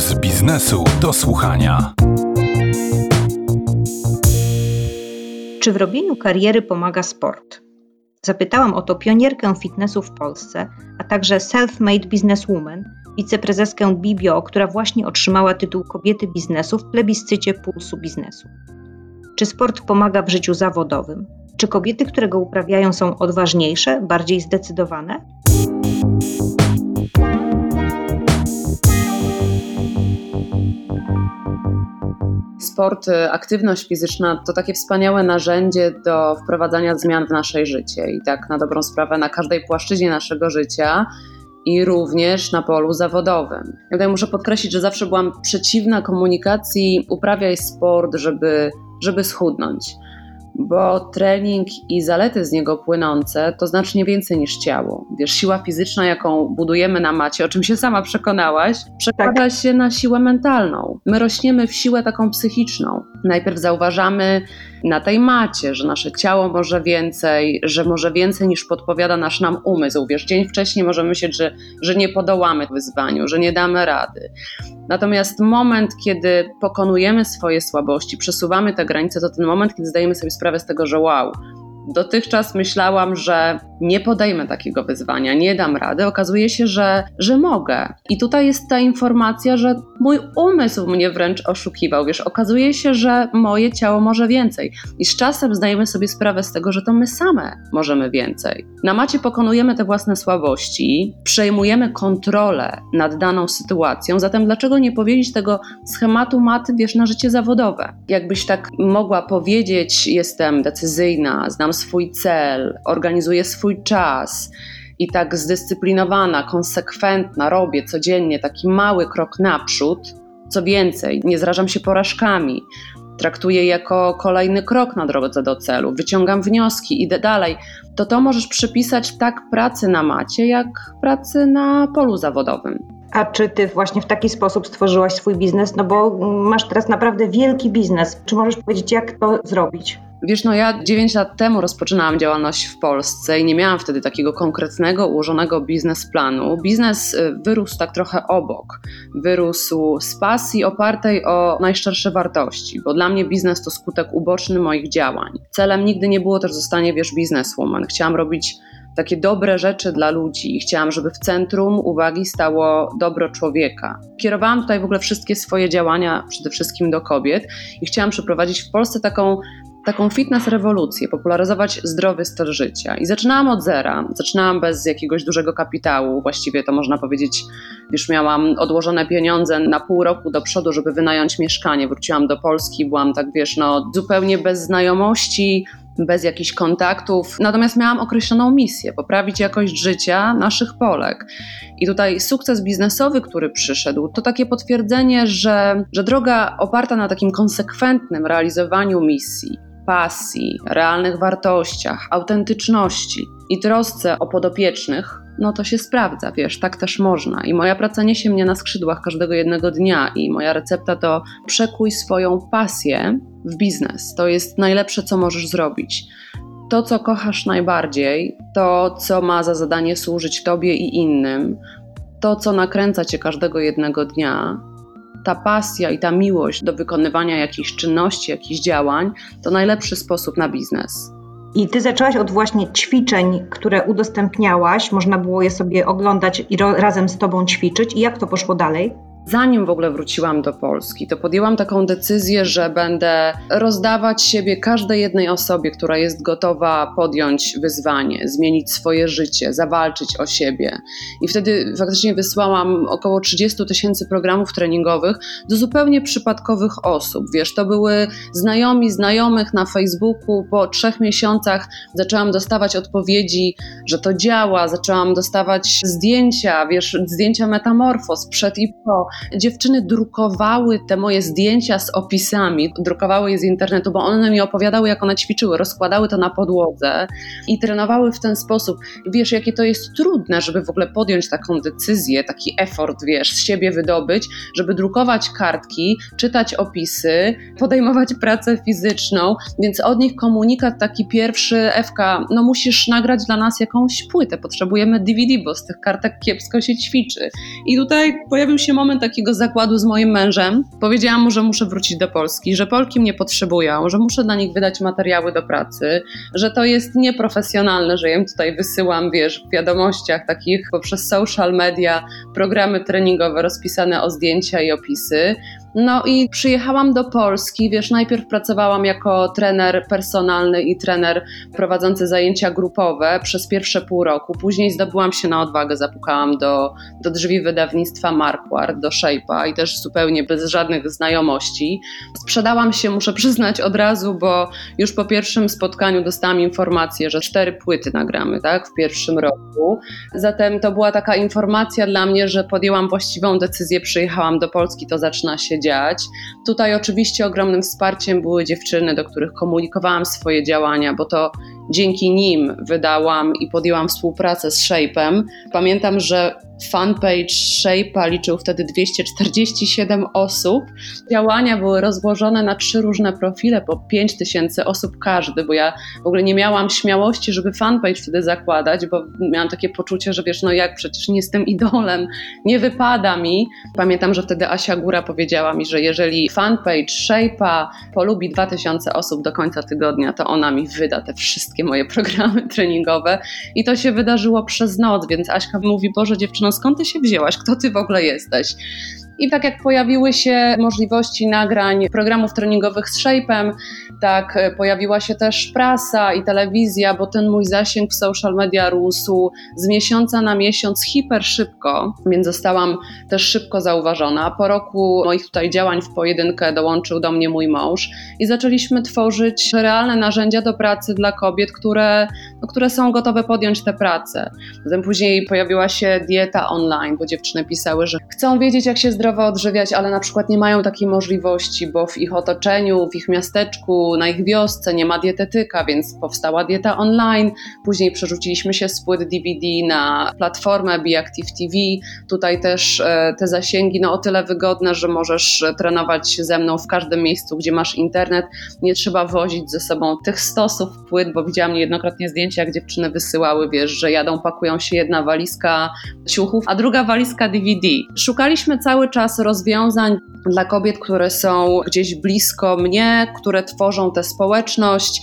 z biznesu do słuchania. Czy w robieniu kariery pomaga sport? Zapytałam o to pionierkę fitnessu w Polsce, a także self-made businesswoman, wiceprezeskę Bibio, która właśnie otrzymała tytuł kobiety biznesu w plebiscycie Pulsu Biznesu. Czy sport pomaga w życiu zawodowym? Czy kobiety, które go uprawiają, są odważniejsze, bardziej zdecydowane? Sport, y, aktywność fizyczna to takie wspaniałe narzędzie do wprowadzania zmian w naszej życie i tak na dobrą sprawę na każdej płaszczyźnie naszego życia i również na polu zawodowym. Ja tutaj muszę podkreślić, że zawsze byłam przeciwna komunikacji uprawiaj sport, żeby, żeby schudnąć bo trening i zalety z niego płynące to znacznie więcej niż ciało. Wiesz, siła fizyczna, jaką budujemy na macie, o czym się sama przekonałaś, przekłada tak. się na siłę mentalną. My rośniemy w siłę taką psychiczną. Najpierw zauważamy na tej macie, że nasze ciało może więcej, że może więcej niż podpowiada nasz nam umysł. Wiesz, dzień wcześniej możemy myśleć, że, że nie podołamy wyzwaniu, że nie damy rady. Natomiast moment, kiedy pokonujemy swoje słabości, przesuwamy te granice, to ten moment, kiedy zdajemy sobie sprawę z tego, że wow, Dotychczas myślałam, że nie podejmę takiego wyzwania, nie dam rady. Okazuje się, że, że mogę. I tutaj jest ta informacja, że mój umysł mnie wręcz oszukiwał. Wiesz, okazuje się, że moje ciało może więcej. I z czasem zdajemy sobie sprawę z tego, że to my same możemy więcej. Na macie pokonujemy te własne słabości, przejmujemy kontrolę nad daną sytuacją. Zatem dlaczego nie powiedzieć tego schematu maty, wiesz, na życie zawodowe? Jakbyś tak mogła powiedzieć, jestem decyzyjna, znam swój cel, organizuję swój czas i tak zdyscyplinowana, konsekwentna robię codziennie taki mały krok naprzód, co więcej, nie zrażam się porażkami, traktuję jako kolejny krok na drodze do celu, wyciągam wnioski, idę dalej, to to możesz przypisać tak pracy na macie, jak pracy na polu zawodowym. A czy ty właśnie w taki sposób stworzyłaś swój biznes? No bo masz teraz naprawdę wielki biznes. Czy możesz powiedzieć, jak to zrobić? Wiesz, no ja 9 lat temu rozpoczynałam działalność w Polsce i nie miałam wtedy takiego konkretnego, ułożonego biznesplanu. Biznes y, wyrósł tak trochę obok. Wyrósł z pasji opartej o najszczersze wartości, bo dla mnie biznes to skutek uboczny moich działań. Celem nigdy nie było też zostanie, wiesz, bizneswoman. Chciałam robić takie dobre rzeczy dla ludzi i chciałam, żeby w centrum uwagi stało dobro człowieka. Kierowałam tutaj w ogóle wszystkie swoje działania przede wszystkim do kobiet i chciałam przeprowadzić w Polsce taką taką fitness rewolucję, popularyzować zdrowy styl życia. I zaczynałam od zera, zaczynałam bez jakiegoś dużego kapitału, właściwie to można powiedzieć, już miałam odłożone pieniądze na pół roku do przodu, żeby wynająć mieszkanie. Wróciłam do Polski, byłam tak, wiesz, no zupełnie bez znajomości, bez jakichś kontaktów. Natomiast miałam określoną misję poprawić jakość życia naszych Polek. I tutaj sukces biznesowy, który przyszedł, to takie potwierdzenie, że, że droga oparta na takim konsekwentnym realizowaniu misji, pasji, realnych wartościach, autentyczności i trosce o podopiecznych, no to się sprawdza, wiesz, tak też można. I moja praca niesie mnie na skrzydłach każdego jednego dnia i moja recepta to przekuj swoją pasję w biznes. To jest najlepsze, co możesz zrobić. To, co kochasz najbardziej, to, co ma za zadanie służyć Tobie i innym, to, co nakręca Cię każdego jednego dnia, ta pasja i ta miłość do wykonywania jakichś czynności, jakichś działań, to najlepszy sposób na biznes. I ty zaczęłaś od właśnie ćwiczeń, które udostępniałaś, można było je sobie oglądać i razem z tobą ćwiczyć. I jak to poszło dalej? Zanim w ogóle wróciłam do Polski, to podjęłam taką decyzję, że będę rozdawać siebie każdej jednej osobie, która jest gotowa podjąć wyzwanie, zmienić swoje życie, zawalczyć o siebie. I wtedy faktycznie wysłałam około 30 tysięcy programów treningowych do zupełnie przypadkowych osób. Wiesz, to były znajomi, znajomych na Facebooku. Po trzech miesiącach zaczęłam dostawać odpowiedzi, że to działa, zaczęłam dostawać zdjęcia, wiesz, zdjęcia metamorfoz przed i po dziewczyny drukowały te moje zdjęcia z opisami, drukowały je z internetu, bo one mi opowiadały, jak one ćwiczyły, rozkładały to na podłodze i trenowały w ten sposób. Wiesz, jakie to jest trudne, żeby w ogóle podjąć taką decyzję, taki effort, wiesz, z siebie wydobyć, żeby drukować kartki, czytać opisy, podejmować pracę fizyczną, więc od nich komunikat taki pierwszy, Ewka, no musisz nagrać dla nas jakąś płytę, potrzebujemy DVD, bo z tych kartek kiepsko się ćwiczy. I tutaj pojawił się moment takiego zakładu z moim mężem. Powiedziałam mu, że muszę wrócić do Polski, że Polki mnie potrzebują, że muszę dla nich wydać materiały do pracy, że to jest nieprofesjonalne, że ja im tutaj wysyłam, wiesz, w wiadomościach takich poprzez social media programy treningowe rozpisane o zdjęcia i opisy. No i przyjechałam do Polski, wiesz, najpierw pracowałam jako trener personalny i trener prowadzący zajęcia grupowe przez pierwsze pół roku. Później zdobyłam się na odwagę, zapukałam do, do drzwi wydawnictwa Marquardt, do Shape'a i też zupełnie bez żadnych znajomości. Sprzedałam się, muszę przyznać od razu, bo już po pierwszym spotkaniu dostałam informację, że cztery płyty nagramy, tak, w pierwszym roku. Zatem to była taka informacja dla mnie, że podjęłam właściwą decyzję, przyjechałam do Polski, to zaczyna się dziać. Tutaj oczywiście ogromnym wsparciem były dziewczyny, do których komunikowałam swoje działania, bo to dzięki nim wydałam i podjęłam współpracę z Shape'em. Pamiętam, że fanpage Shape'a liczył wtedy 247 osób. Działania były rozłożone na trzy różne profile, po 5000 osób każdy, bo ja w ogóle nie miałam śmiałości, żeby fanpage wtedy zakładać, bo miałam takie poczucie, że wiesz, no jak przecież nie jestem idolem, nie wypada mi. Pamiętam, że wtedy Asia Góra powiedziała mi, że jeżeli fanpage Shape'a polubi 2000 osób do końca tygodnia, to ona mi wyda te wszystkie moje programy treningowe i to się wydarzyło przez noc, więc Aśka mówi, Boże dziewczyno, skąd ty się wzięłaś? Kto ty w ogóle jesteś? I tak jak pojawiły się możliwości nagrań programów treningowych z Shape'em, tak pojawiła się też prasa i telewizja, bo ten mój zasięg w social media rósł z miesiąca na miesiąc hiper szybko, więc zostałam też szybko zauważona. Po roku moich tutaj działań w pojedynkę dołączył do mnie mój mąż i zaczęliśmy tworzyć realne narzędzia do pracy dla kobiet, które, no, które są gotowe podjąć tę pracę. Zatem później pojawiła się dieta online, bo dziewczyny pisały, że chcą wiedzieć, jak się zdrowo odżywiać, ale na przykład nie mają takiej możliwości, bo w ich otoczeniu, w ich miasteczku, na ich wiosce nie ma dietetyka, więc powstała dieta online. Później przerzuciliśmy się z płyt DVD na platformę BeActive TV. Tutaj też e, te zasięgi no, o tyle wygodne, że możesz trenować ze mną w każdym miejscu, gdzie masz internet. Nie trzeba wozić ze sobą tych stosów płyt, bo widziałam niejednokrotnie zdjęcia, jak dziewczyny wysyłały, wiesz, że jadą, pakują się jedna walizka ciuchów, a druga walizka DVD. Szukaliśmy cały czas rozwiązań dla kobiet, które są gdzieś blisko mnie, które tworzą tę społeczność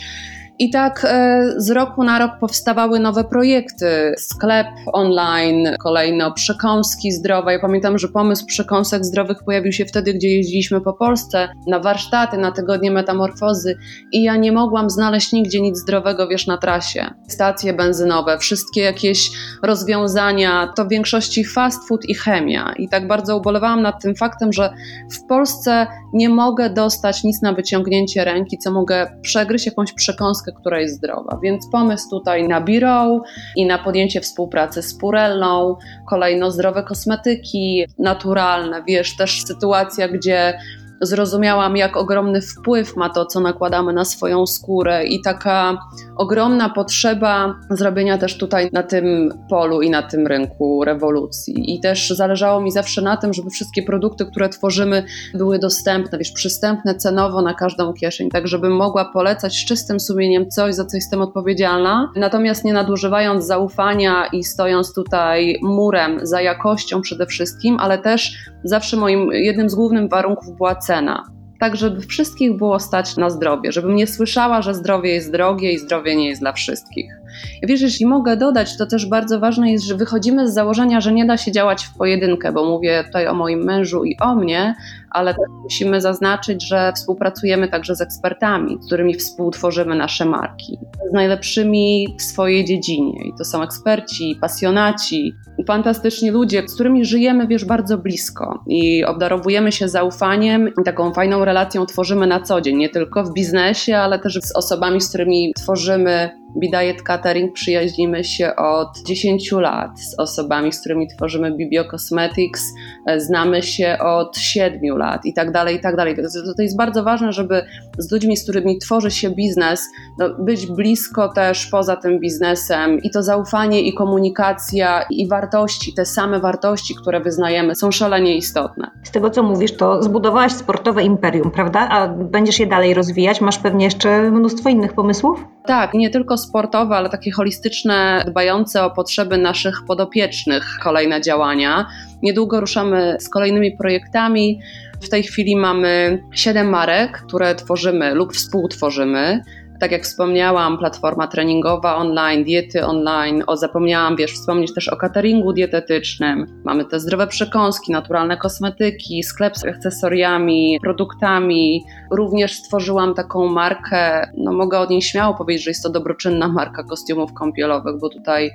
i tak e, z roku na rok powstawały nowe projekty. Sklep online, kolejno przekąski zdrowe. Ja pamiętam, że pomysł przekąsek zdrowych pojawił się wtedy, gdzie jeździliśmy po Polsce na warsztaty, na tygodnie metamorfozy i ja nie mogłam znaleźć nigdzie nic zdrowego, wiesz, na trasie. Stacje benzynowe, wszystkie jakieś rozwiązania, to w większości fast food i chemia. I tak bardzo ubolewałam nad tym faktem, że w Polsce nie mogę dostać nic na wyciągnięcie ręki, co mogę przegryźć jakąś przekąskę która jest zdrowa. Więc pomysł tutaj na Biro i na podjęcie współpracy z Purellą, kolejno zdrowe kosmetyki naturalne, wiesz, też sytuacja, gdzie zrozumiałam, jak ogromny wpływ ma to, co nakładamy na swoją skórę, i taka ogromna potrzeba zrobienia też tutaj na tym polu i na tym rynku rewolucji. I też zależało mi zawsze na tym, żeby wszystkie produkty, które tworzymy, były dostępne, wiesz, przystępne cenowo na każdą kieszeń, tak żebym mogła polecać z czystym sumieniem coś, za co jestem odpowiedzialna, natomiast nie nadużywając zaufania i stojąc tutaj murem za jakością przede wszystkim, ale też zawsze moim jednym z głównych warunków była cena. Tak, żeby wszystkich było stać na zdrowie, żebym nie słyszała, że zdrowie jest drogie i zdrowie nie jest dla wszystkich. Ja wiesz, jeśli mogę dodać, to też bardzo ważne jest, że wychodzimy z założenia, że nie da się działać w pojedynkę, bo mówię tutaj o moim mężu i o mnie, ale też musimy zaznaczyć, że współpracujemy także z ekspertami, z którymi współtworzymy nasze marki. Z najlepszymi w swojej dziedzinie. I to są eksperci, pasjonaci, fantastyczni ludzie, z którymi żyjemy, wiesz, bardzo blisko i obdarowujemy się zaufaniem i taką fajną relacją tworzymy na co dzień, nie tylko w biznesie, ale też z osobami, z którymi tworzymy Bidiet Catering przyjaźnimy się od 10 lat z osobami, z którymi tworzymy Bibio Cosmetics, e, znamy się od 7 lat i tak dalej, i tak dalej. To, to jest bardzo ważne, żeby z ludźmi, z którymi tworzy się biznes, no, być blisko też poza tym biznesem i to zaufanie i komunikacja i wartości, te same wartości, które wyznajemy, są szalenie istotne. Z tego, co mówisz, to zbudowałaś sportowe imperium, prawda? A będziesz je dalej rozwijać? Masz pewnie jeszcze mnóstwo innych pomysłów? Tak, nie tylko sportowe, ale takie holistyczne, dbające o potrzeby naszych podopiecznych kolejne działania. Niedługo ruszamy z kolejnymi projektami. W tej chwili mamy siedem marek, które tworzymy lub współtworzymy. Tak jak wspomniałam, platforma treningowa online, diety online, o zapomniałam, wiesz, wspomnieć też o cateringu dietetycznym. Mamy te zdrowe przekąski, naturalne kosmetyki, sklep z akcesoriami, produktami. Również stworzyłam taką markę, no mogę od niej śmiało powiedzieć, że jest to dobroczynna marka kostiumów kąpielowych, bo tutaj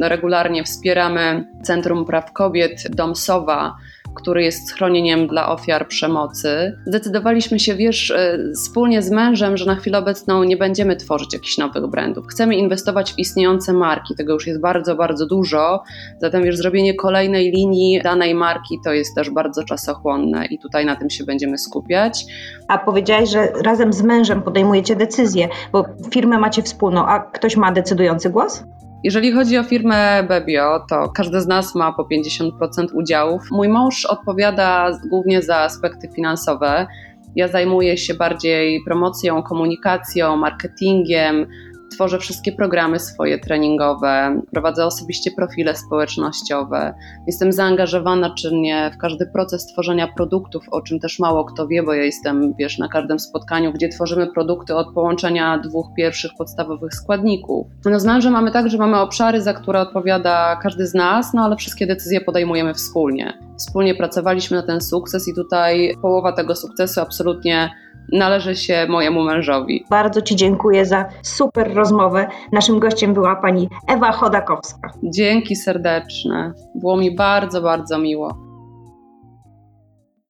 regularnie wspieramy Centrum Praw Kobiet, Dom Sowa, który jest schronieniem dla ofiar przemocy. Zdecydowaliśmy się, wiesz, e, wspólnie z mężem, że na chwilę obecną nie będziemy tworzyć jakichś nowych brandów. Chcemy inwestować w istniejące marki, tego już jest bardzo, bardzo dużo. Zatem, wiesz, zrobienie kolejnej linii danej marki to jest też bardzo czasochłonne i tutaj na tym się będziemy skupiać. A powiedziałaś, że razem z mężem podejmujecie decyzje, bo firmę macie wspólną, a ktoś ma decydujący głos? Jeżeli chodzi o firmę Bebio, to każdy z nas ma po 50% udziałów. Mój mąż odpowiada głównie za aspekty finansowe. Ja zajmuję się bardziej promocją, komunikacją, marketingiem, tworzę wszystkie programy swoje treningowe, prowadzę osobiście profile społecznościowe. Jestem zaangażowana czynnie w każdy proces tworzenia produktów, o czym też mało kto wie, bo ja jestem, wiesz, na każdym spotkaniu, gdzie tworzymy produkty od połączenia dwóch pierwszych podstawowych składników. No z mężem mamy tak, że mamy obszary, za które odpowiada każdy z nas, no ale wszystkie decyzje podejmujemy wspólnie. Wspólnie pracowaliśmy na ten sukces i tutaj połowa tego sukcesu absolutnie należy się mojemu mężowi. Bardzo Ci dziękuję za super rozmowę. Naszym gościem była pani Ewa Chodakowska. Dzięki serdeczne. Było mi bardzo, bardzo miło.